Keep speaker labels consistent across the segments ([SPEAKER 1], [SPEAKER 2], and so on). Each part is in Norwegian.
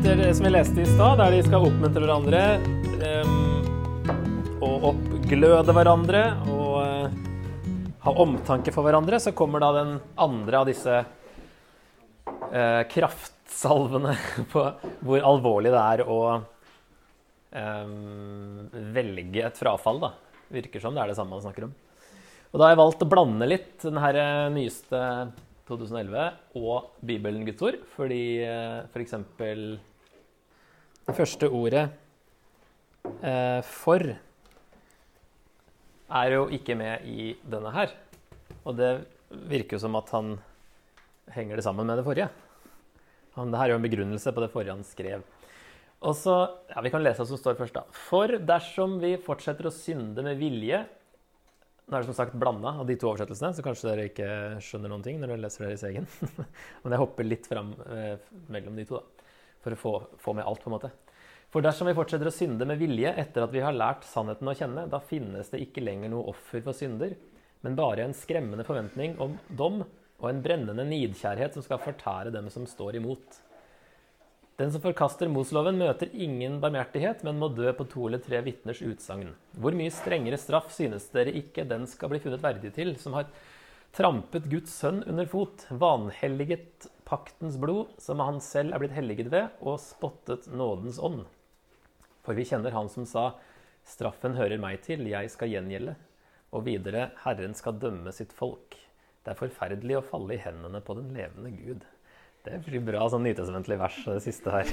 [SPEAKER 1] etter det som vi leste i stad, der de skal oppmuntre hverandre um, og oppgløde hverandre og uh, ha omtanke for hverandre, så kommer da den andre av disse uh, kraftsalvene på hvor alvorlig det er å um, velge et frafall. da. Virker som det er det samme man snakker om. Og da har jeg valgt å blande litt den her nyeste 2011 og Bibelen Guds ord, fordi f.eks. For det første ordet eh, 'for' er jo ikke med i denne her. Og det virker jo som at han henger det sammen med det forrige. Han, det her er jo en begrunnelse på det forrige han skrev. Og så, ja, Vi kan lese hva som står først. da. For dersom vi fortsetter å synde med vilje Nå er det som sagt blanda av de to oversettelsene, så kanskje dere ikke skjønner noen ting når dere leser deres egen. Men jeg hopper litt fram eh, mellom de to, da, for å få, få med alt. på en måte. For dersom vi fortsetter å synde med vilje etter at vi har lært sannheten å kjenne, da finnes det ikke lenger noe offer for synder, men bare en skremmende forventning om dom og en brennende nidkjærhet som skal fortære dem som står imot. Den som forkaster Mosloven, møter ingen barmhjertighet, men må dø på to eller tre vitners utsagn. Hvor mye strengere straff synes dere ikke den skal bli funnet verdig til, som har trampet Guds sønn under fot, vanhelliget paktens blod, som han selv er blitt helliget ved, og spottet nådens ånd? For vi kjenner han som sa, straffen hører meg til, jeg skal gjengjelde. Og videre, Herren skal dømme sitt folk. Det er forferdelig å falle i hendene på den levende Gud. Det er veldig bra sånn nytestamentlig vers, det siste her.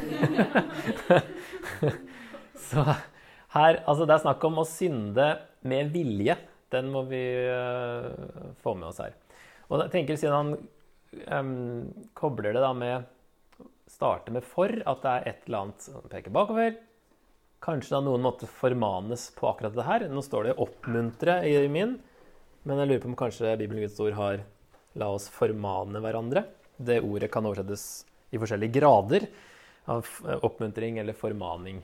[SPEAKER 1] Så her, altså det er snakk om å synde med vilje. Den må vi uh, få med oss her. Og jeg tenker Siden han um, kobler det da med Starter med 'for', at det er et eller annet som peker bakover. Kanskje da noen måtte formanes på akkurat det her. Nå står det 'oppmuntre' i min, men jeg lurer på om kanskje Bibelen Guds ord har 'la oss formane hverandre'. Det ordet kan oversettes i forskjellige grader av oppmuntring eller formaning.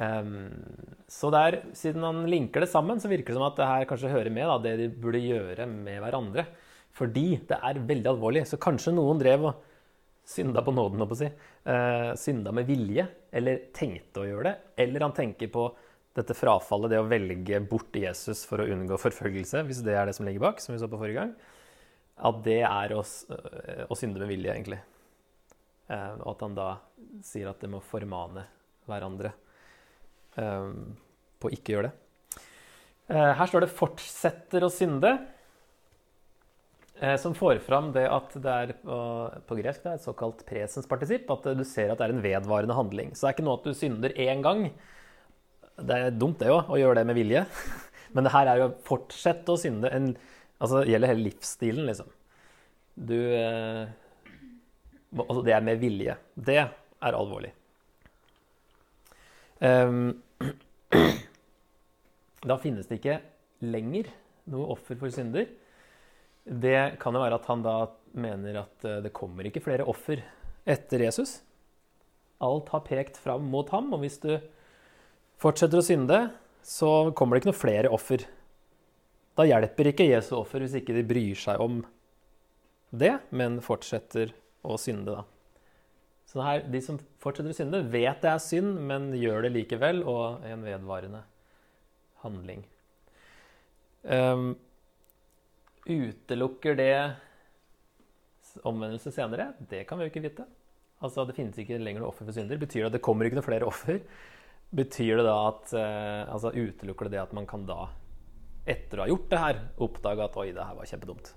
[SPEAKER 1] Um, så der, siden han linker det sammen, så virker det som at det her kanskje hører med da, det de burde gjøre med hverandre. Fordi det er veldig alvorlig. Så kanskje noen drev og synda på nåden, å si. Uh, synda med vilje, eller tenkte å gjøre det. Eller han tenker på dette frafallet, det å velge bort Jesus for å unngå forfølgelse, hvis det er det som ligger bak, som vi så på forrige gang at det er å, eh, å synde med vilje, egentlig. Uh, og at han da sier at det må formane hverandre eh, på å ikke gjøre det. Her står det 'fortsetter å synde', som får fram det at det er på gresk det er et såkalt presenspartisipp. At du ser at det er en vedvarende handling. Så det er ikke noe at du synder én gang. Det er dumt, det òg, å gjøre det med vilje. Men det her er jo å fortsette å synde. en Altså, det gjelder hele livsstilen, liksom. Du eh, Altså, det er med vilje. Det er alvorlig. Um, da finnes det ikke lenger noe offer for synder. Det kan jo være at han da mener at eh, det kommer ikke flere offer etter Jesus. Alt har pekt fram mot ham, og hvis du fortsetter å synde, så kommer det ikke noe flere offer da hjelper ikke Jesu offer hvis ikke de bryr seg om det, men fortsetter å synde, da. Så her, de som fortsetter å synde, vet det er synd, men gjør det likevel, og en vedvarende handling. Um, utelukker det omvendelse senere? Det kan vi jo ikke vite. Altså, Det finnes ikke lenger noe offer for synder. Betyr det at det kommer ikke noe flere offer? Betyr det da at uh, altså, Utelukker det det at man kan da etter å ha gjort det her, oppdage at oi, det her var kjempedumt,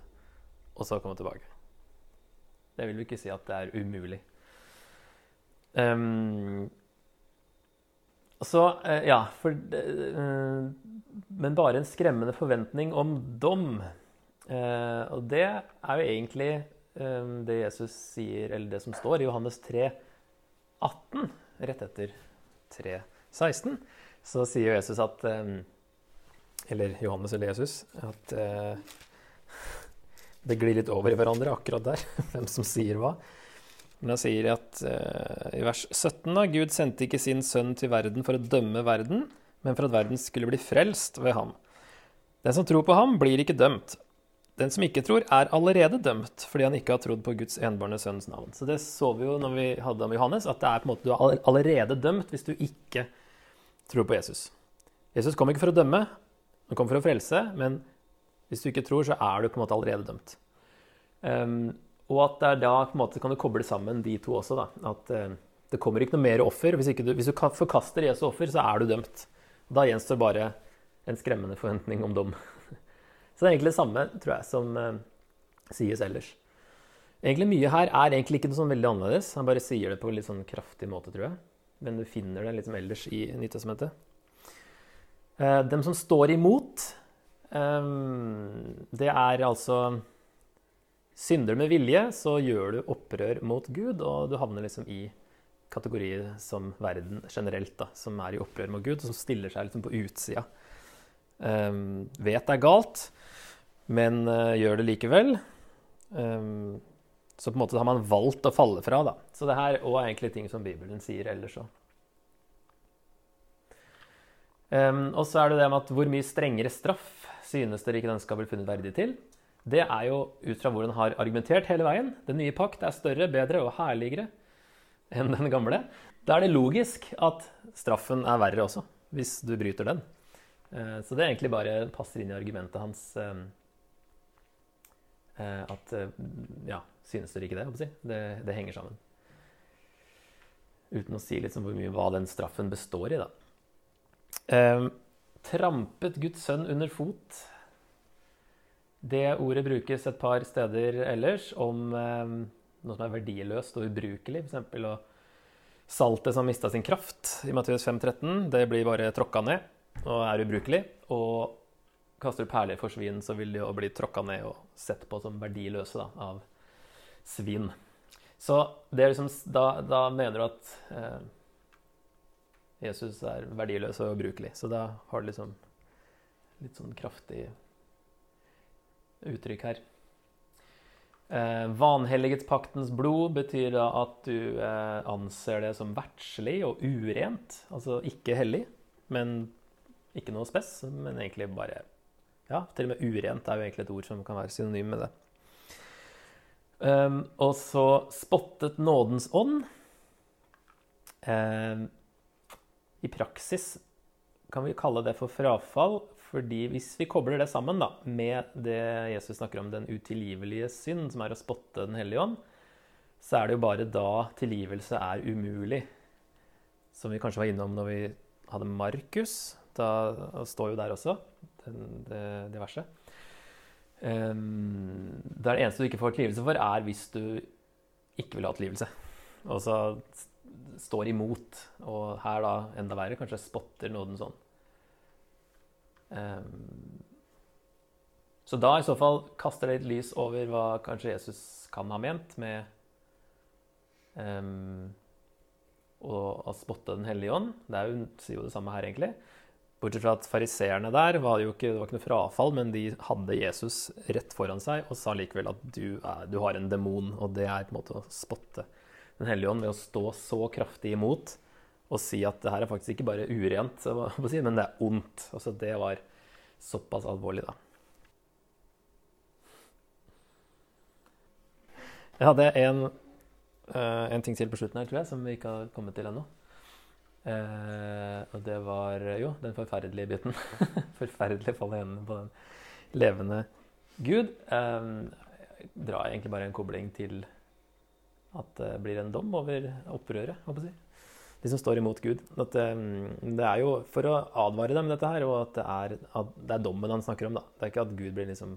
[SPEAKER 1] og så komme tilbake. Det vil vi ikke si at det er umulig. Um, så uh, ja, for uh, Men bare en skremmende forventning om dom. Uh, og det er jo egentlig um, det Jesus sier, eller det som står i Johannes 3, 18, rett etter 3, 16. Så sier Jesus at um, eller Johannes eller Jesus, at uh, det glir litt over i hverandre akkurat der, hvem som sier hva. Men han sier at uh, i vers 17 da, Gud sendte ikke sin sønn til verden for å dømme verden, men for at verden skulle bli frelst ved ham. Den som tror på ham, blir ikke dømt. den som ikke tror, er allerede dømt fordi han ikke har trodd på Guds enbårne sønns navn. Så det så vi jo når vi hadde om Johannes, at det er på en måte, du er allerede dømt hvis du ikke tror på Jesus. Jesus kom ikke for å dømme, han kom for å frelse, men hvis du ikke tror, så er du på en måte allerede dømt. Um, og at det er da på en måte kan du koble sammen de to også. da, At eh, det kommer ikke noe mer offer. Hvis, du, hvis du forkaster Jesu offer, så er du dømt. Da gjenstår bare en skremmende forventning om dom. Så det er egentlig det samme, tror jeg, som eh, sies ellers. Egentlig Mye her er egentlig ikke noe sånn veldig annerledes. Han bare sier det på en litt sånn kraftig måte, tror jeg. Men du finner det liksom ellers i Nytestamentet. Eh, dem som står imot, um, det er altså Synder med vilje, så gjør du opprør mot Gud, og du havner liksom i kategorier som verden generelt, da, som er i opprør mot Gud, og som stiller seg liksom på utsida. Um, vet det er galt, men uh, gjør det likevel. Um, så på en måte har man valgt å falle fra. Da. Så det her òg er egentlig ting som Bibelen sier ellers òg. Um, og så er det det med at hvor mye strengere straff synes dere ikke den skal bli funnet verdig til? Det er jo ut fra hvor den har argumentert hele veien. Den nye pakt er større, bedre og herligere enn den gamle. Da er det logisk at straffen er verre også, hvis du bryter den. Eh, så det egentlig bare passer inn i argumentet hans eh, eh, at Ja, synes dere ikke det? Det, det henger sammen. Uten å si liksom hvor mye hva den straffen består i, da. Trampet Guds sønn under fot det ordet brukes et par steder ellers om eh, noe som er verdiløst og ubrukelig. F.eks. saltet som mista sin kraft i Matteus 5,13. Det blir bare tråkka ned og er ubrukelig. Og kaster du perler for svin, så vil de jo bli tråkka ned og sett på som verdiløse da, av svin. Så liksom, da, da, mener du at eh, Jesus er verdiløs og ubrukelig. Så da har du liksom litt sånn kraftig uttrykk her. Eh, vanhelligetspaktens blod betyr da at du eh, anser det som verdslig og urent. Altså ikke hellig, men ikke noe spess, men egentlig bare Ja, til og med urent er jo egentlig et ord som kan være synonym med det. Um, og så spottet nådens ånd. Um, I praksis kan vi kalle det for frafall, fordi hvis vi kobler det sammen da, med det Jesus snakker om, den utilgivelige synd, som er å spotte Den hellige ånd, så er det jo bare da tilgivelse er umulig. Som vi kanskje var innom når vi hadde Markus. Da står jo der også, det, det, det verset. Um, det eneste du ikke får tilgivelse for, er hvis du ikke vil ha tilgivelse. Og så står imot. Og her da enda verre, kanskje spotter nåden sånn. Ehm, så da i så fall kaster det litt lys over hva kanskje Jesus kan ha ment med um, å, spotte Den hellige ånd. Det er jo, sier jo det samme her, egentlig. Bortsett fra at fariseerne der var jo ikke, det var ikke noe frafall, men de hadde Jesus rett foran seg og sa likevel at du, er, du har en demon, og det er på en måte å spotte Den hellige ånd ved å stå så kraftig imot og si at det her er faktisk ikke bare urent, men det er ondt. Altså det var såpass alvorlig, da. Jeg hadde en, uh, en, ting til på slutten her, tror jeg, som vi ikke har kommet til ennå. Uh, og det var jo den forferdelige biten. Forferdelig fall i hendene på den levende Gud. jeg drar egentlig bare en kobling til at det blir en dom over opprøret, håper jeg de som står imot Gud. At, um, det er jo for å advare dem dette her, og at det er, at det er dommen han snakker om. da. Det er ikke at Gud blir liksom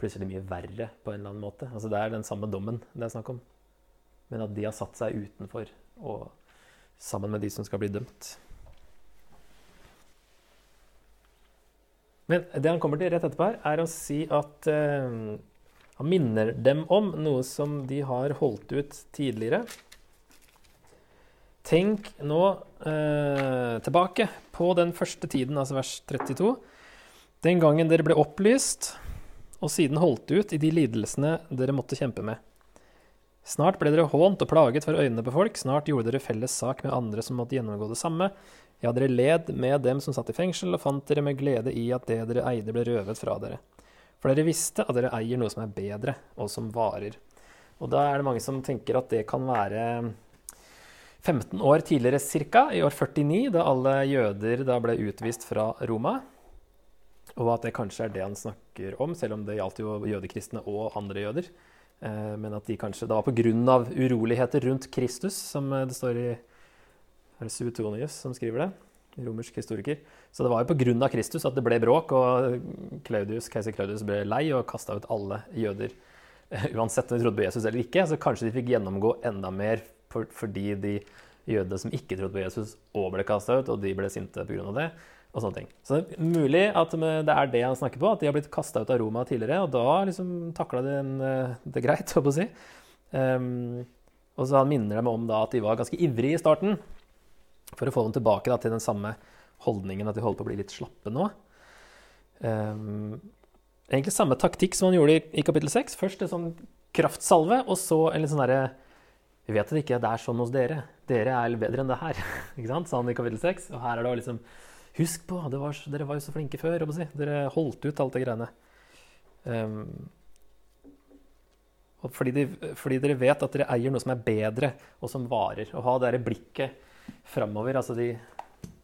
[SPEAKER 1] plutselig mye verre på en eller annen måte. Altså Det er den samme dommen det er snakk om. Men at de har satt seg utenfor, og sammen med de som skal bli dømt. Men det han kommer til rett etterpå her, er å si at uh, han minner dem om noe som de har holdt ut tidligere. Tenk nå eh, tilbake på den første tiden, altså vers 32. Den gangen dere ble opplyst, og siden holdt ut i de lidelsene dere måtte kjempe med. Snart ble dere hånt og plaget for øynene på folk, snart gjorde dere felles sak med andre som måtte gjennomgå det samme. Ja, dere led med dem som satt i fengsel, og fant dere med glede i at det dere eide, ble røvet fra dere. For dere visste at dere eier noe som er bedre, og som varer. Og da er det mange som tenker at det kan være 15 år tidligere ca., i år 49, da alle jøder da ble utvist fra Roma. Og at det kanskje er det han snakker om, selv om det gjaldt jo jødekristne og andre jøder. Eh, men at de kanskje Det var pga. uroligheter rundt Kristus, som eh, det står i Suetonius som skriver det. Romersk historiker. Så det var jo pga. Kristus at det ble bråk, og Claudius, keiser Claudius ble lei og kasta ut alle jøder. Uansett om de trodde på Jesus eller ikke, så kanskje de fikk gjennomgå enda mer for, fordi de jødene som ikke trodde på Jesus, òg ble kasta ut, og de ble sinte pga. det og sånne ting. Så det er mulig at det er det han snakker på, at de har blitt kasta ut av Roma tidligere, og da liksom takla de eh, det greit, holdt på å si. Um, og så han minner dem om da at de var ganske ivrige i starten for å få dem tilbake da, til den samme holdningen, at de holder på å bli litt slappe nå. Um, egentlig samme taktikk som han gjorde i, i kapittel 6. Først en sånn kraftsalve, og så en litt sånn derre Vi vet at det ikke er sånn hos dere. Dere er bedre enn det her. ikke sant? sa han i kapittel 6. Og her er det liksom Husk på, var, dere var jo så flinke før. Si. Dere holdt ut alt det greiene. Um, fordi, de, fordi, dere vet at dere eier noe som er bedre, og som varer. Å ha det blikket framover. Altså de,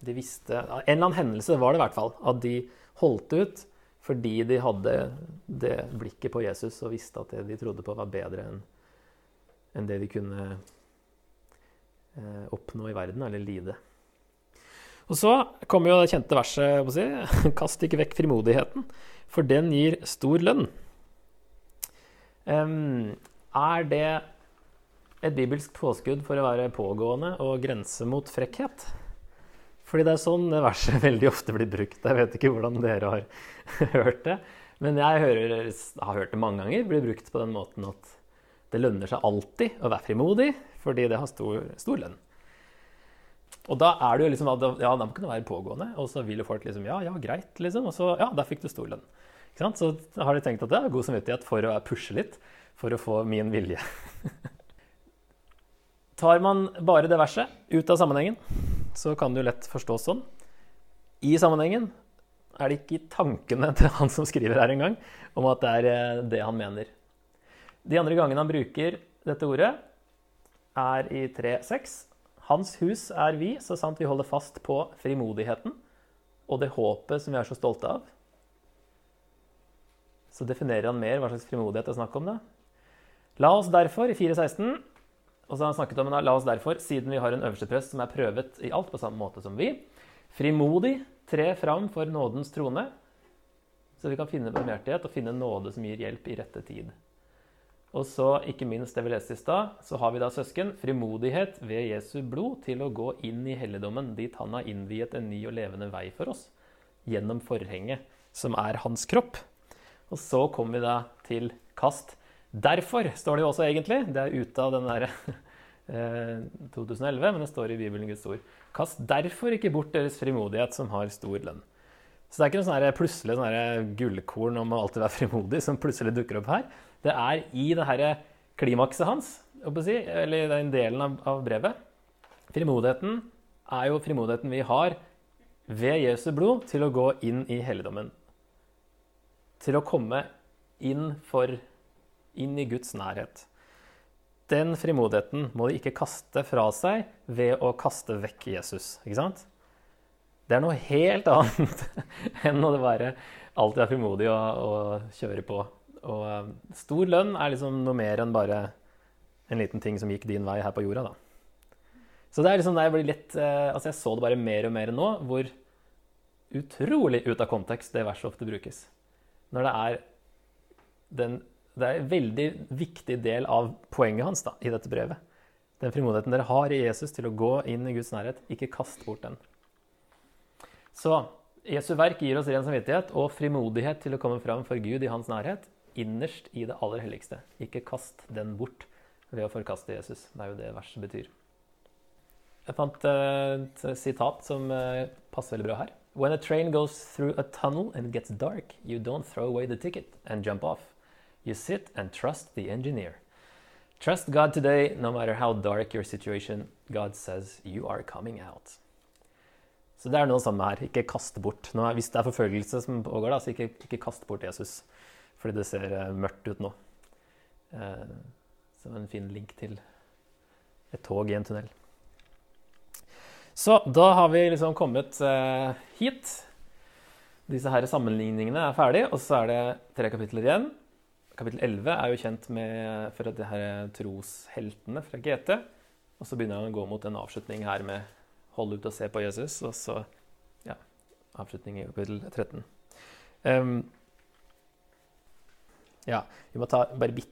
[SPEAKER 1] de, visste En eller annen hendelse var det i hvert fall. At de holdt ut fordi de hadde det blikket på Jesus og visste at det de trodde på, var bedre enn en det de kunne eh, oppnå i verden, eller lide. Og så kommer jo det kjente verset si, Kast ikke vekk frimodigheten, for den gir stor lønn. Um, er det et bibelsk påskudd for å være pågående og grense mot frekkhet? Fordi det er sånn det verset veldig ofte blir brukt. Jeg vet ikke hvordan dere har hørt det. Men jeg hører, har hørt det mange ganger blir brukt på den måten at det lønner seg alltid å være frimodig, fordi det har stor, stor lønn. Og da er det jo liksom ja, da må kunne være pågående, og så vil jo folk liksom Ja, ja, greit, liksom. Og så ja, der fikk du stor lønn. Så har de tenkt at det er god samvittighet for å pushe litt, for å få min vilje. Tar man bare det verset ut av sammenhengen, så kan det jo lett forstås sånn. I sammenhengen er det ikke tankene til han som skriver her engang, om at det er eh, det han mener. De andre gangene han bruker dette ordet, er i 3.6 hans hus er vi, så sant vi holder fast på frimodigheten og det håpet som vi er så stolte av. Så definerer han mer hva slags frimodighet det er snakk om. da. La oss derfor, i 4.16, og så har han snakket om la oss derfor, siden vi har en øverste prest som er prøvet i alt på samme måte som vi, frimodig tre fram for nådens trone, så vi kan finne barmhjertighet og finne nåde som gir hjelp i rette tid. Og så, ikke minst det vi leste i stad, så har vi da søsken frimodighet ved Jesu blod til å gå inn i helligdommen, dit han har innviet en ny og levende vei for oss, gjennom forhenget, som er hans kropp. Og så kommer vi da til kast. Derfor står det jo også egentlig. Det er ute av den derre 2011, eh, men det står i Bibelen Guds ord. Kast derfor ikke bort deres frimodighet, som har stor lønn. Så det er ikke noe sånn plutselig sånn gullkorn om å alltid være frimodig som plutselig dukker opp her. Det er i det her klimakset hans, si, eller den delen av, av brevet. Frimodigheten er jo frimodigheten vi har ved Jesu blod til å gå inn i helligdommen. Til å komme inn, for, inn i Guds nærhet. Den frimodigheten må de ikke kaste fra seg ved å kaste vekk Jesus. ikke sant? Det er noe helt annet enn å være alltid er frimodig og, og kjøre på og eh, stor lønn er liksom noe mer enn bare en liten ting som gikk din vei her på jorda, da. Så det er liksom der jeg blir litt eh, Altså, jeg så det bare mer og mer nå, hvor utrolig ut av kontekst det verset ofte brukes. Når det er den Det er en veldig viktig del av poenget hans da, i dette brevet. Den frimodigheten dere har i Jesus til å gå inn i Guds nærhet. Ikke kast bort den. Så Jesu verk gir oss ren samvittighet og frimodighet til å komme fram for Gud i hans nærhet innerst i det aller helligste. Ikke kast den bort ved å forkaste Jesus. Det er jo det verset betyr. Jeg fant eh, et sitat som eh, passer veldig bra her. When a train goes through a tunnel and gets dark, you don't throw away the ticket and jump off. You sit and trust the engineer. Trust God today, no matter how dark your situation. God says you are coming out. Så det er noe samme her. Ikke kast bort. Nå, hvis det er forfølgelse som pågår, da, så ikke, ikke kast bort Jesus. Fordi det ser uh, mørkt ut nå. Eh, som en fin link til et tog i en tunnel. Så da har vi liksom kommet eh, hit. Disse her sammenligningene er ferdig, og så er det tre kapitler igjen. Kapittel 11 er jo kjent med, for det her er trosheltene fra GT. Og så begynner han å gå mot en avslutning her med 'hold ut og se på Jesus', og så ja, avslutning i kapittel 13. Um, ja, vi må ta, bare bit,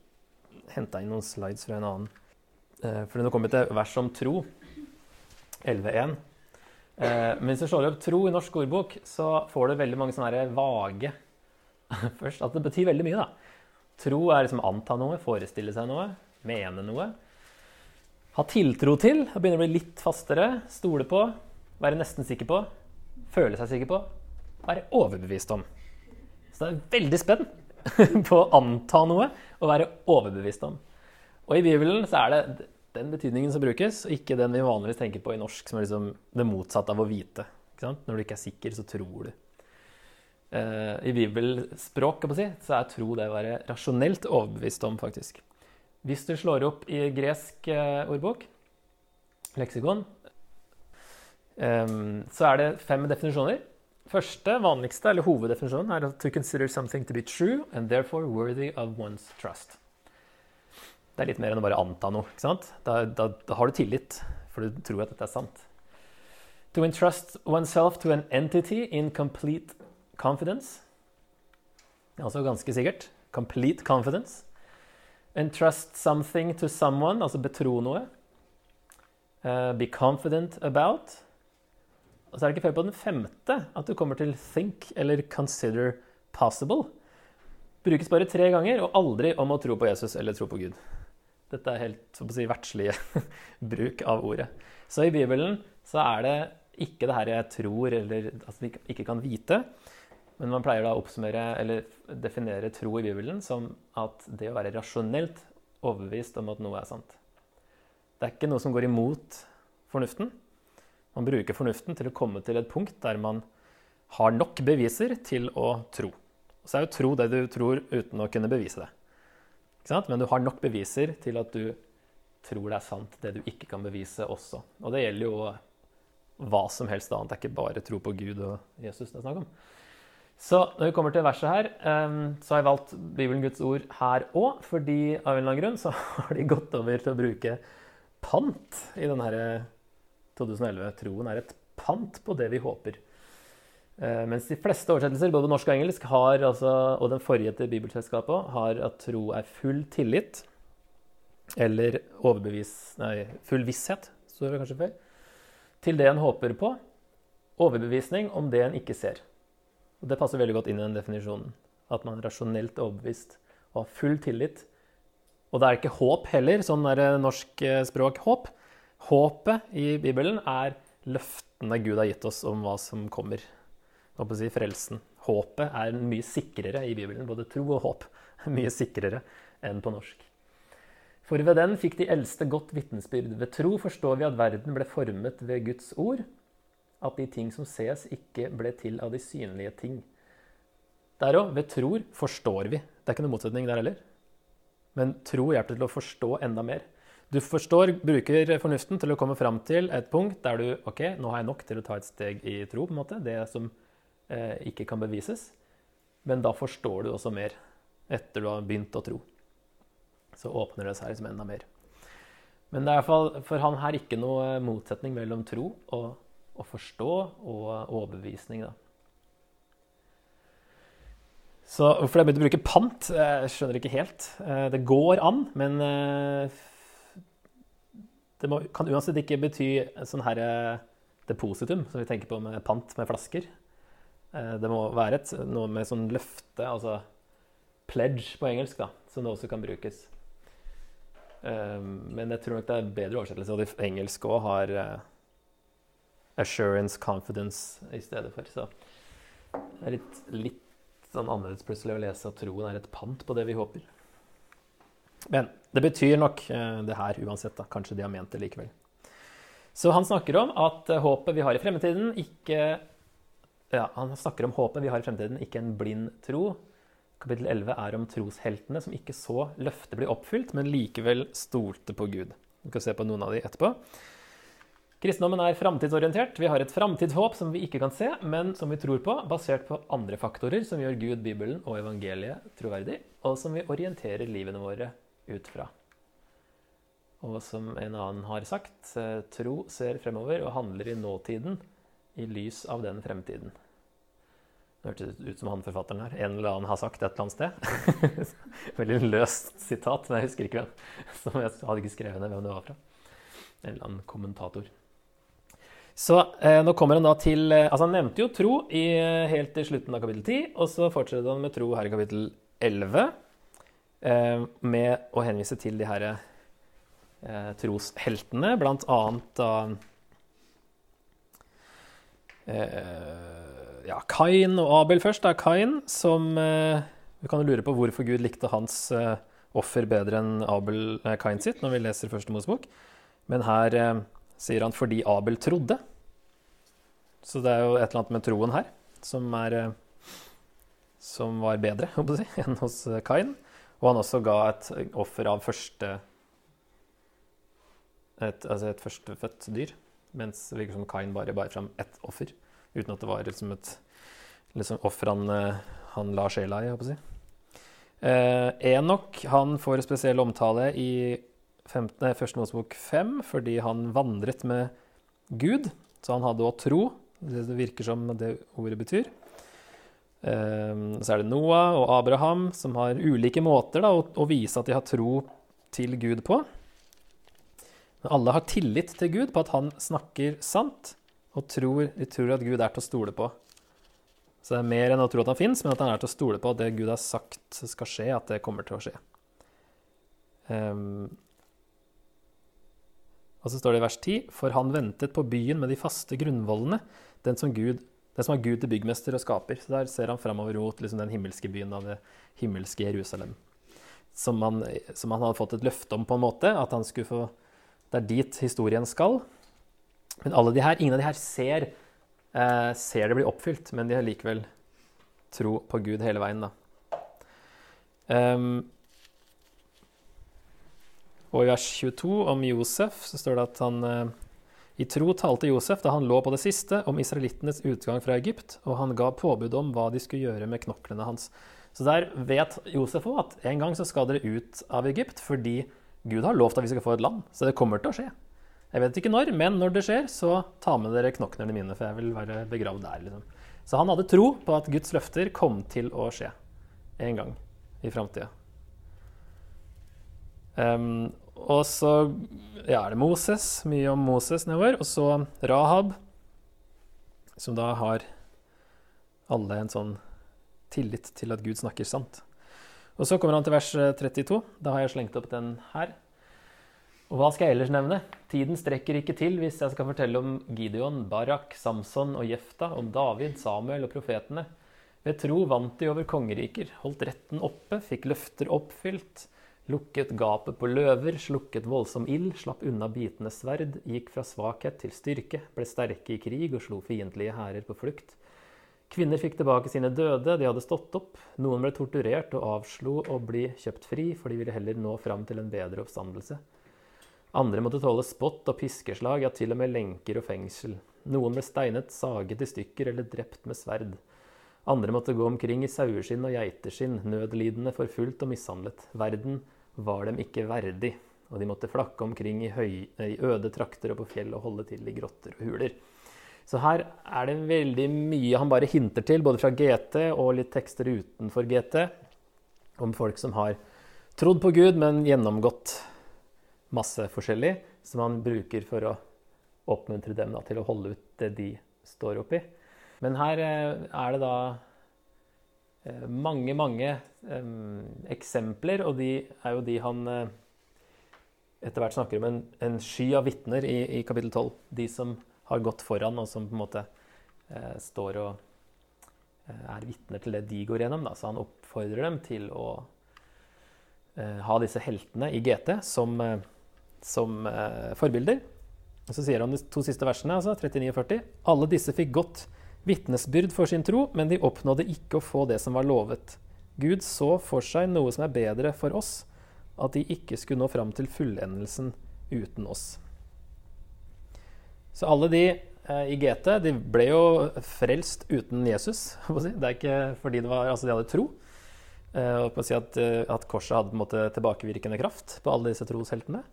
[SPEAKER 1] hente inn noen slides fra en annen. Uh, for nå kommer vi til vers om tro. 11.1. Uh, men hvis du slår opp 'tro' i norsk ordbok, så får du veldig mange sånne vage Først at det betyr veldig mye, da. Tro er liksom anta noe, forestille seg noe, mene noe. Ha tiltro til, begynne å bli litt fastere. Stole på, være nesten sikker på, føle seg sikker på, være overbevist om. Så det er veldig spenn på å anta noe og være overbevist om. Og i Bibelen så er det den betydningen som brukes, og ikke den vi vanligvis tenker på i norsk, som er liksom det motsatte av å vite. Når du ikke er sikker, så tror du. Eh, I bibelspråk si, så er tro det å være rasjonelt overbevist om, faktisk. Hvis du slår opp i gresk eh, ordbok, leksikon, ehm, så er det fem definisjoner. Første, vanligste, eller hoveddefinisjonen, er to consider something to be true and therefore worthy of one's trust. Det er litt mer enn å bare anta noe. ikke sant? Da, da, da har du tillit, for du tror at dette er sant. To entrust oneself to an entity in complete confidence. Altså ganske sikkert. Complete confidence. Entrust something to someone, altså betro noe. Uh, be confident about. Og så er det ikke før på den femte at du kommer til think eller consider possible. Brukes bare tre ganger, og aldri om å tro på Jesus eller tro på Gud. Dette er helt så å si, verdslige bruk av ordet. Så i Bibelen så er det ikke det her jeg tror eller altså, ikke kan vite, men man pleier da å oppsummere eller definere tro i Bibelen som at det å være rasjonelt overbevist om at noe er sant. Det er ikke noe som går imot fornuften. Man bruker fornuften til å komme til et punkt der man har nok beviser til å tro. Og så er jo tro det du tror uten å kunne bevise det. Men du har nok beviser til at du tror det er sant, det du ikke kan bevise også. Og det gjelder jo hva som helst annet. Det er ikke bare tro på Gud og Jesus det er snakk om. Så når vi kommer til verset her, så har jeg valgt Bibelen Guds ord her òg, fordi av en eller annen grunn så har de gått over til å bruke pant i denne 2011-troen. er et pant på det vi håper. Eh, mens de fleste oversettelser, både norsk og engelsk, har, altså, og den forrige til Bibelselskapet har at tro er full tillit. Eller overbevis Nei, full visshet, står det kanskje før. Til det en håper på. Overbevisning om det en ikke ser. Og Det passer veldig godt inn i den definisjonen. At man er rasjonelt overbevist og har full tillit. Og det er ikke håp heller, sånn er norsk eh, språk håp. Håpet i Bibelen er løftene Gud har gitt oss om hva som kommer. Å si frelsen. Håpet er mye sikrere i Bibelen. Både tro og håp er mye sikrere enn på norsk. For ved den fikk de eldste godt vitnesbyrd. Ved tro forstår vi at verden ble formet ved Guds ord at de ting som ses, ikke ble til av de synlige ting. Der òg, ved tror, forstår vi. Det er ikke noen motsetning der heller. Men tro hjelper til å forstå enda mer. Du forstår, bruker fornuften til å komme fram til et punkt der du OK, nå har jeg nok til å ta et steg i tro, på en måte, det som eh, ikke kan bevises. Men da forstår du også mer etter du har begynt å tro. Så åpner det seg liksom enda mer. Men det er i hvert fall for han her ikke noe motsetning mellom tro og å forstå og overbevisning. Da. Så hvorfor jeg begynte å bruke pant, jeg skjønner ikke helt. Eh, det går an, men eh, det må, kan uansett ikke bety sånn her eh, depositum, som vi tenker på med pant med flasker. Det må være et, noe med sånn løfte, altså pledge på engelsk, da, som det også kan brukes. Men jeg tror nok det er bedre oversettelse, og det engelske òg har assurance, confidence i stedet for. Så det er litt, litt sånn annerledes plutselig å lese at troen er et pant på det vi håper. Men det betyr nok eh, det her uansett. da. Kanskje de har ment det likevel. Så han snakker om at eh, håpet vi har i fremtiden, ikke ja, Han snakker om håpet vi har i fremtiden, ikke en blind tro. Kapittel 11 er om trosheltene som ikke så løftet bli oppfylt, men likevel stolte på Gud. Vi kan se på noen av de etterpå. Kristendommen er framtidsorientert. Vi har et framtidshåp som vi ikke kan se, men som vi tror på, basert på andre faktorer som gjør Gud, Bibelen og evangeliet troverdig, og som vi orienterer livene våre ut fra. Og som en annen har sagt, eh, tro ser fremover og handler i nåtiden i lys av den fremtiden. Det hørtes ut som han forfatteren her. En eller annen har sagt et eller annet sted. Veldig løst sitat, men jeg husker ikke hvem. Som jeg hadde ikke skrevet ned hvem det var fra. En eller annen kommentator. Så eh, nå kommer han da til eh, Altså, han nevnte jo tro i, eh, helt til slutten av kapittel 10, og så fortsetter han med tro her i kapittel 11, eh, med å henvise til de her eh, trosheltene, blant annet da eh, ja, Kain og Abel først. Det er Kain som Vi kan jo lure på hvorfor Gud likte hans offer bedre enn Abel, Kain sitt, når vi leser Første Mosebok. Men her sier han fordi Abel trodde. Så det er jo et eller annet med troen her som, er, som var bedre si, enn hos Kain. Og han også ga et offer av første et, altså et førstefødt dyr. Mens det virker som Kain bare bar fram ett offer. Uten at det var liksom et liksom offer han, han la sjela i. Jeg si. Eh, Enok han får spesiell omtale i 15, Første Mosebok 5 fordi han vandret med Gud. Så han hadde òg tro. Det virker som det ordet betyr. Ehm, så er det Noah og Abraham som har ulike måter da, å vise at de har tro til Gud på. Men alle har tillit til Gud på at han snakker sant, og tror, de tror at Gud er til å stole på. Så det er mer enn å tro at han fins, men at han er til å stole på at det Gud har sagt skal skje, at det kommer til å skje. Um, og så står det i vers 10.: For han ventet på byen med de faste grunnvollene, den som, Gud, den som er Gud til byggmester og skaper. Så der ser han framover mot liksom den himmelske byen av det himmelske Jerusalem. Som han, som han, hadde fått et løfte om, på en måte. At han skulle få Det er dit historien skal. Men alle de her, ingen av de her ser, eh, ser det bli oppfylt, men de har likevel tro på Gud hele veien, da. Um, og i vers 22 om Josef så står det at han eh, i tro talte Josef da han lå på det siste, om israelittenes utgang fra Egypt, og han ga påbud om hva de skulle gjøre med knoklene hans. Så der vet Josef òg at en gang så skal dere ut av Egypt fordi Gud har lovt at vi skal få et land. Så det kommer til å skje. Jeg vet ikke når, men når det skjer, så ta med dere knoklene mine, for jeg vil være begravd der. liksom. Så han hadde tro på at Guds løfter kom til å skje en gang i framtida. Um, og så ja, er det Moses, mye om Moses nedover. Og så Rahab, som da har alle en sånn tillit til at Gud snakker sant. Og så kommer han til vers 32. Da har jeg slengt opp den her. Og hva skal jeg ellers nevne? Tiden strekker ikke til hvis jeg skal fortelle om Gideon, Barak, Samson og Jefta, om David, Samuel og profetene. Ved tro vant de over kongeriker, holdt retten oppe, fikk løfter oppfylt, Lukket gapet på løver, slukket voldsom ild, slapp unna bitende sverd, gikk fra svakhet til styrke, ble sterke i krig og slo fiendtlige hærer på flukt. Kvinner fikk tilbake sine døde, de hadde stått opp. Noen ble torturert og avslo å bli kjøpt fri, for de ville heller nå fram til en bedre oppstandelse. Andre måtte tåle spott og piskeslag, ja, til og med lenker og fengsel. Noen ble steinet, saget i stykker eller drept med sverd. Andre måtte gå omkring i saueskinn og geiteskinn, nødlidende, forfulgt og mishandlet. Verden var dem ikke verdig, og de måtte flakke omkring i, høy, i øde trakter og på fjell og holde til i grotter og huler. Så her er det veldig mye han bare hinter til, både fra GT og litt tekster utenfor GT, om folk som har trodd på Gud, men gjennomgått masse forskjellig, som han bruker for å oppmuntre dem da, til å holde ut det de står oppi. Men her eh, er det da eh, mange, mange um, eksempler, og de er jo de han etter hvert snakker om en, en sky av vitner i, i, kapittel 12. De som har gått foran, og som på en måte eh, står og eh, er vitner til det de går gjennom. Da. Så han oppfordrer dem til å eh, ha disse heltene i GT som, eh, som eh, forbilder. Og Så sier han de to siste versene, altså 39 og 40. Alle disse fikk godt vitnesbyrd for sin tro, men de oppnådde ikke å få det som var lovet. Gud så for seg noe som er bedre for oss, at de ikke skulle nå fram til fullendelsen uten oss. Så alle de eh, i GT de ble jo frelst uten Jesus. Det er ikke fordi var, altså de hadde tro. Eh, og på å si at, eh, at korset hadde måte tilbakevirkende kraft på alle disse trosheltene.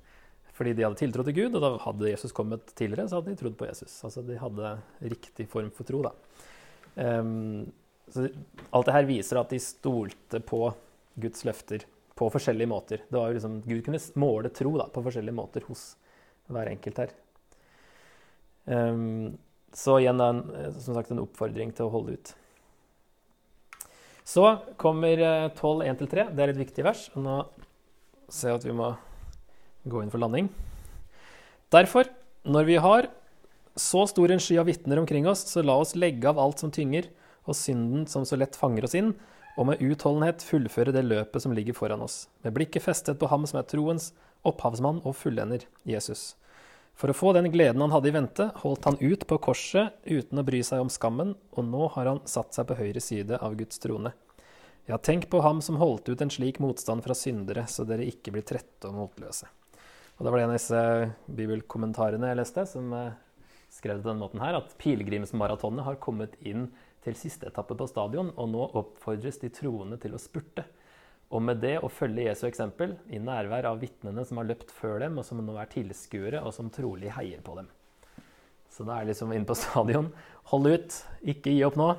[SPEAKER 1] Fordi de hadde tiltro til Gud, og da hadde Jesus kommet tidligere, så hadde de trodd på Jesus. Altså de hadde riktig form for tro, da. Um, så alt det her viser at de stolte på Guds løfter på forskjellige måter. Det var jo liksom, Gud kunne måle tro da, på forskjellige måter hos hver enkelt her. Um, så igjen en, som sagt, en oppfordring til å holde ut. Så kommer 12, eh, 1-3. Det er et viktig vers. Nå ser jeg at vi må gå inn for landing. Derfor, når vi har så stor en sky av vitner omkring oss, så la oss legge av alt som tynger, og synden som så lett fanger oss inn, og med utholdenhet fullføre det løpet som ligger foran oss, med blikket festet på ham som er troens opphavsmann og fullender, Jesus. For å få den gleden han hadde i vente, holdt han ut på korset uten å bry seg om skammen, og nå har han satt seg på høyre side av Guds trone. Ja, tenk på ham som holdt ut en slik motstand fra syndere, så dere ikke blir trette og motløse. Og Det var en av disse bibelkommentarene jeg leste, som eh, skrev det på denne måten her, at pilegrimsmaratonet har kommet inn til siste etappe på stadion, og nå oppfordres de troende til å spurte. Og med det å følge Jesu eksempel i nærvær av vitnene som har løpt før dem, og som nå er tilskuere, og som trolig heier på dem. Så da er liksom inn på stadion. Hold ut, ikke gi opp nå.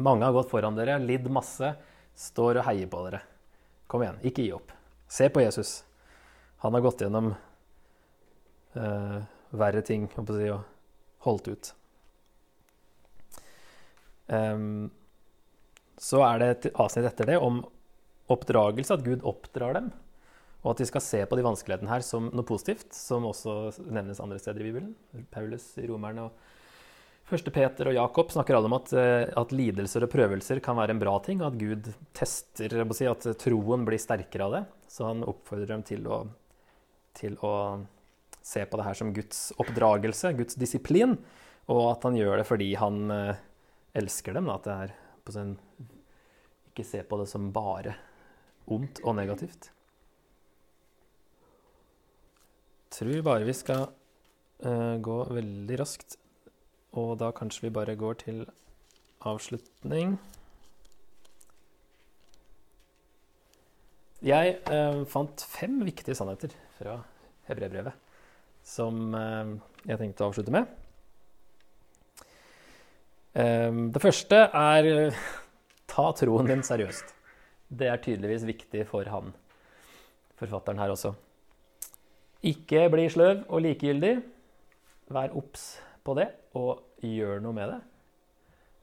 [SPEAKER 1] Mange har gått foran dere, lidd masse, står og heier på dere. Kom igjen, ikke gi opp. Se på Jesus. Han har gått gjennom uh, verre ting si, og holdt ut. Um, så er det et avsnitt etter det om oppdragelse, at Gud oppdrar dem. Og at de skal se på de vanskelighetene her som noe positivt, som også nevnes andre steder i Bibelen. Paulus i Romerne og Første Peter og Jakob snakker alle om at, eh, at, lidelser og prøvelser kan være en bra ting, og at Gud tester si, at troen blir sterkere av det. Så han oppfordrer dem til å til å se på det her som Guds oppdragelse, Guds disiplin, og at han gjør det fordi han eh, elsker dem. At det er på sånn Ikke se på det som bare ondt og negativt. Jeg tror bare vi skal uh, gå veldig raskt, og da kanskje vi bare går til avslutning. Jeg uh, fant fem viktige sannheter fra Hebrebrevet, som eh, jeg tenkte å avslutte med. Eh, det første er ta troen din seriøst. Det er tydeligvis viktig for han, forfatteren her også. Ikke bli sløv og likegyldig. Vær obs på det, og gjør noe med det.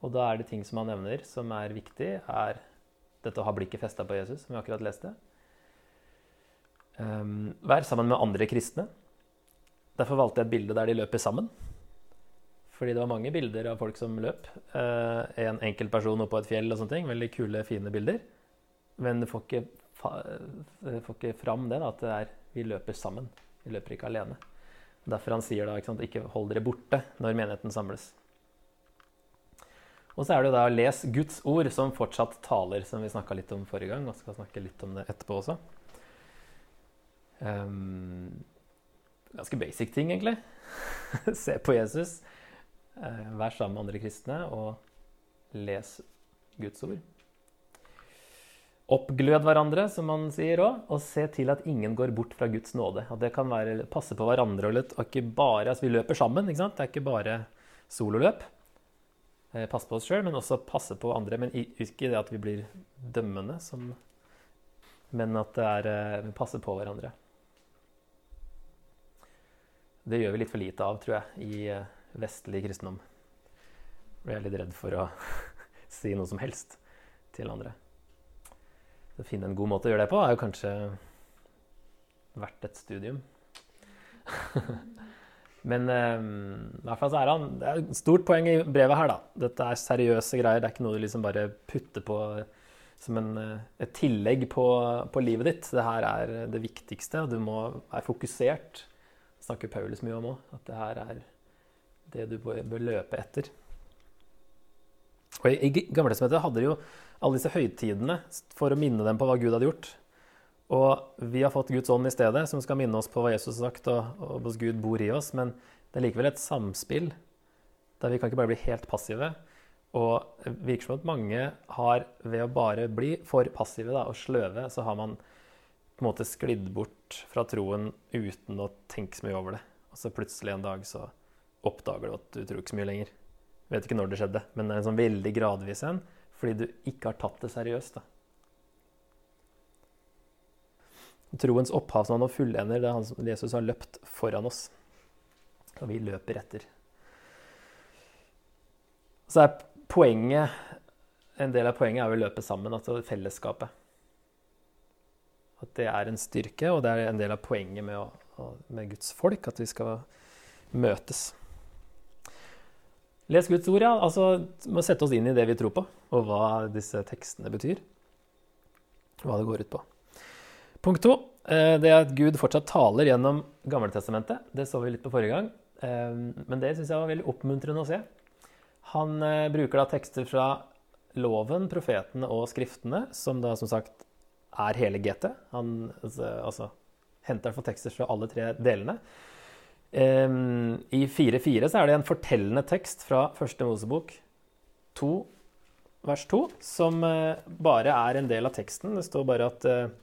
[SPEAKER 1] Og da er det ting som han nevner som er viktig, er dette å ha blikket festa på Jesus, som vi akkurat leste. Um, vær sammen med andre kristne. Derfor valgte jeg et bilde der de løper sammen. Fordi det var mange bilder av folk som løp. Uh, en enkeltperson oppå et fjell og sånne ting. Veldig kule, fine bilder. Men du får ikke, får ikke fram det, da, at det er vi løper sammen. Vi løper ikke alene. Derfor han sier da ikke, sant, ikke hold dere borte når menigheten samles. Og så er det jo da lese Guds ord som fortsatt taler, som vi snakka litt om forrige gang, og skal snakke litt om det etterpå også. Um, ganske basic ting, egentlig. Se på Jesus, uh, vær sammen med andre kristne, og les Guds ord. Oppglød hverandre, som man sier òg, og se til at ingen går bort fra Guds nåde. At det kan være passe på hverandre og litt, og ikke bare Altså, vi løper sammen, ikke sant? Det er ikke bare sololøp. Eh, passe på oss sjøl, men også passe på andre. Men ikke det at vi blir dømmende, som, men at det er, eh, vi passer på hverandre. Det gjør vi litt for lite av, tror jeg, i eh, vestlig kristendom. Jeg er litt redd for å si noe som helst til andre. Å finne en god måte å gjøre det på er jo kanskje verdt et studium. Men um, i hvert fall så er han, det er et stort poeng i brevet her. da. Dette er seriøse greier. Det er ikke noe du liksom bare putter på som en, et tillegg på, på, livet ditt. Det her er det viktigste, du må være fokusert. Snakker Paulus mye om òg, at det her er det du bør løpe etter. Og I, i Gamletestamentet hadde de jo alle disse høytidene for å minne dem på hva Gud hadde gjort. Og vi har fått Guds ånd i stedet, som skal minne oss på hva Jesus har sagt, og, og hos Gud bor i oss. Men det er likevel et samspill der vi kan ikke bare bli helt passive. Og det virker som at mange har, ved å bare bli for passive da, og sløve, så har man en måte sklidd bort fra troen uten å tenke så mye over det. Og så plutselig en dag så oppdager du at du tror ikke så mye lenger. Vet ikke når det skjedde, men det er en sånn veldig gradvis en fordi du ikke har tatt det seriøst. da. Troens opphavsmann og fullender, det er han som Jesus har løpt foran oss. Og vi løper etter. Så er poenget En del av poenget er å løpe sammen, altså fellesskapet. At det er en styrke, og det er en del av poenget med, å, med Guds folk, at vi skal møtes. Les Guds ord, ja. Altså, vi må sette oss inn i det vi tror på, og hva disse tekstene betyr. Hva det går ut på. Punkt to eh, det er at Gud fortsatt taler gjennom Gammeltestamentet. Det så vi litt på forrige gang. Eh, men det syns jeg var veldig oppmuntrende å se. Han eh, bruker da tekster fra loven, profetene og skriftene, som da som sagt er hele GT. Han altså, altså henter for tekster fra alle tre delene. Um, I 4.4 så er det en fortellende tekst fra første Mosebok 2, vers 2, som uh, bare er en del av teksten. Det står bare at uh,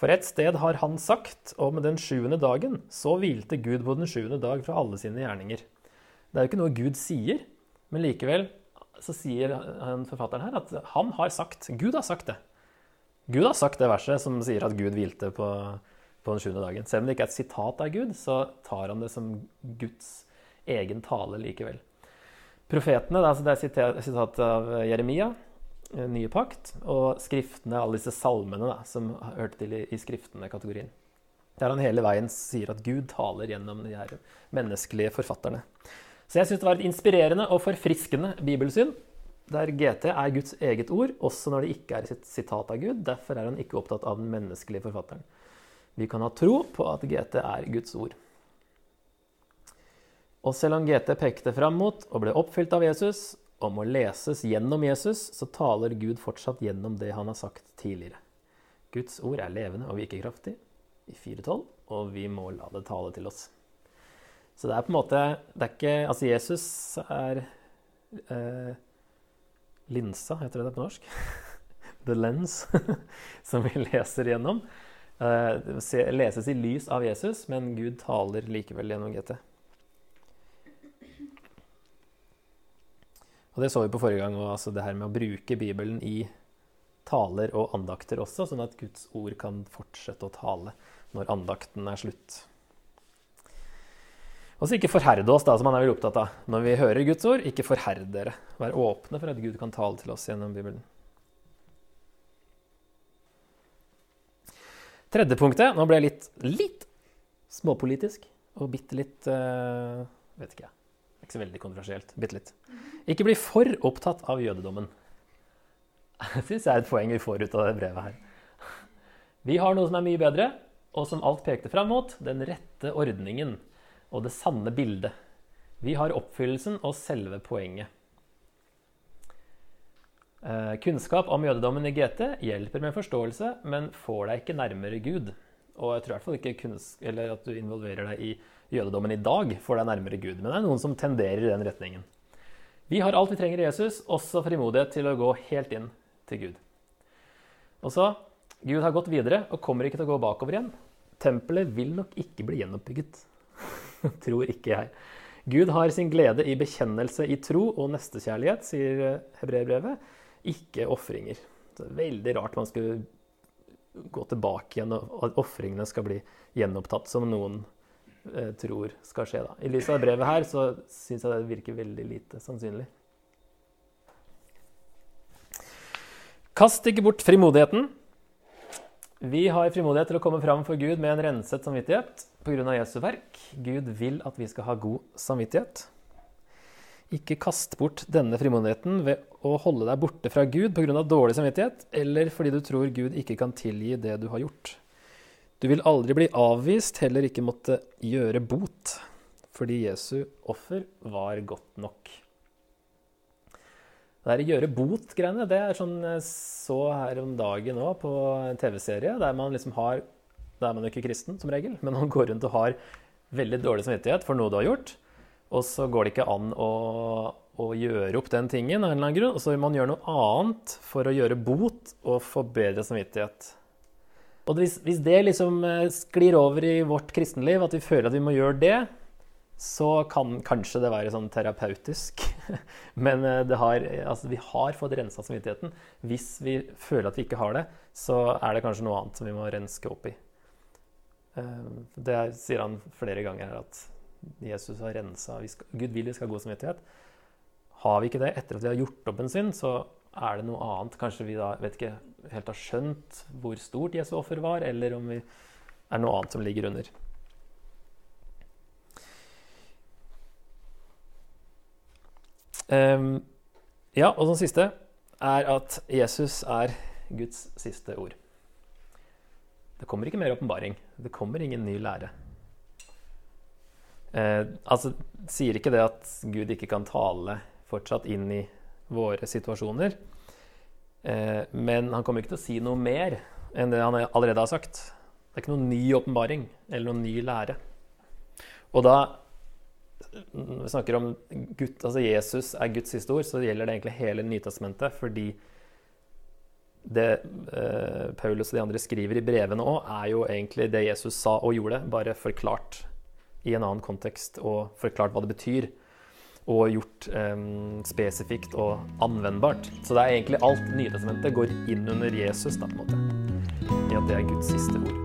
[SPEAKER 1] For et sted har han sagt, om den sjuende dagen, så hvilte Gud på den sjuende dag fra alle sine gjerninger. Det er jo ikke noe Gud sier, men likevel så sier forfatteren her at han har sagt Gud har sagt det. Gud har sagt det verset som sier at Gud hvilte på, på den sjuende dagen. Selv om det ikke er et sitat av Gud, så tar han det som Guds egen tale likevel. Profetene, det er sitat av Jeremia, eh, nye pakt, og skriftene, alle disse salmene da, som hørte til i skriftene-kategorien. Der han hele veien sier at Gud taler gjennom de her menneskelige forfatterne. Så jeg syns det var et inspirerende og forfriskende bibelsyn, der GT er Guds eget ord, også når det ikke er et sitat av Gud. Derfor er han ikke opptatt av den menneskelige forfatteren. Vi kan ha tro på at GT er Guds ord. Og selv om GT pekte fram mot og ble oppfylt av Jesus, og må leses gjennom Jesus, så taler Gud fortsatt gjennom det han har sagt tidligere. Guds ord er levende og virkekraftig i 4.12, og vi må la det tale til oss. Så det er på en måte det er ikke, Altså, Jesus er eh, linsa, heter det det på norsk? The lens, som vi leser gjennom. Eh, leses i lys av Jesus, men Gud taler likevel gjennom GT. Og Det så vi på forrige gang, og altså det her med å bruke Bibelen i taler og andakter også, sånn at Guds ord kan fortsette å tale når andakten er slutt. Og så ikke forherde oss, da, som han er vel opptatt av. Når vi hører Guds ord, ikke forherd dere. Vær åpne for at Gud kan tale til oss gjennom Bibelen. Tredje punktet Nå ble jeg litt, litt småpolitisk og bitte litt uh, Vet ikke, jeg. Ikke så veldig kontroversielt. Bitte litt. Ikke bli for opptatt av jødedommen. Det syns jeg er et poeng vi får ut av det brevet her. Vi har noe som er mye bedre, og som alt pekte fram mot den rette ordningen og det sanne bildet. Vi har oppfyllelsen og selve poenget. Eh, kunnskap om jødedommen i GT hjelper med forståelse, men får deg ikke nærmere Gud. Og jeg tror i hvert fall ikke at du involverer deg i jødedommen i dag, får deg nærmere Gud. Men det er noen som tenderer i den retningen. Vi har alt vi trenger i Jesus, også frimodighet til å gå helt inn til Gud. Og så Gud har gått videre og kommer ikke til å gå bakover igjen. Tempelet vil nok ikke bli gjenoppbygget. tror ikke jeg. Gud har sin glede i bekjennelse i tro og nestekjærlighet, sier eh, hebreerbrevet, ikke ofringer. Det er veldig rart man skulle gå tilbake igjen, og at ofringene skal bli gjenopptatt, som noen eh, tror skal skje. Da. I lys av brevet her så syns jeg det virker veldig lite sannsynlig. Kast ikke bort frimodigheten. Vi har frimodighet til å komme fram for Gud med en renset samvittighet pga. Jesu verk. Gud vil at vi skal ha god samvittighet. Ikke kast bort denne frimodigheten ved å holde deg borte fra Gud pga. dårlig samvittighet, eller fordi du tror Gud ikke kan tilgi det du har gjort. Du vil aldri bli avvist, heller ikke måtte gjøre bot, fordi Jesu offer var godt nok. Det der gjøre bot-greiene, det er sånn jeg så her om dagen òg på en TV-serie, der man liksom har Da er man jo ikke kristen, som regel, men man går rundt og har veldig dårlig samvittighet for noe du har gjort. Og så går det ikke an å, å gjøre opp den tingen av en eller annen grunn. Og så vil man gjøre noe annet for å gjøre bot og få bedre samvittighet. Og hvis, hvis det liksom eh, sklir over i vårt kristenliv, at vi føler at vi må gjøre det, så kan kanskje det være sånn terapeutisk. Men eh, har, altså, vi har fått rensa samvittigheten. Hvis vi føler at vi ikke har det, så er det kanskje noe annet som vi må renske opp i. Eh, det sier han flere ganger at Jesus har rensa Gud vil vi skal ha god samvittighet. Har vi ikke det etter at vi har gjort opp en synd, så er det noe annet. Kanskje vi da vet ikke, helt har skjønt hvor stort Jesu offer var, eller om vi er noe annet som ligger under. Um, ja, og den siste er at Jesus er Guds siste ord. Det kommer ikke mer åpenbaring. Det kommer ingen ny lære. Eh, altså, sier ikke det at Gud ikke kan tale fortsatt inn i våre situasjoner. Eh, men han kommer ikke til å si noe mer enn det han allerede har sagt. Det er ikke noen ny åpenbaring eller noen ny lære. Og da vi snakker om Gud, altså Jesus er Guds siste ord, så gjelder det egentlig hele Nytestamentet. Fordi det eh, Paulus og de andre skriver i brevene òg, er jo egentlig det Jesus sa og gjorde, bare forklart i en annen kontekst og forklart hva det betyr. Og gjort eh, spesifikt og anvendbart. Så det er egentlig alt Nytestamentet går inn under Jesus, da, på en måte. I at det er Guds siste ord.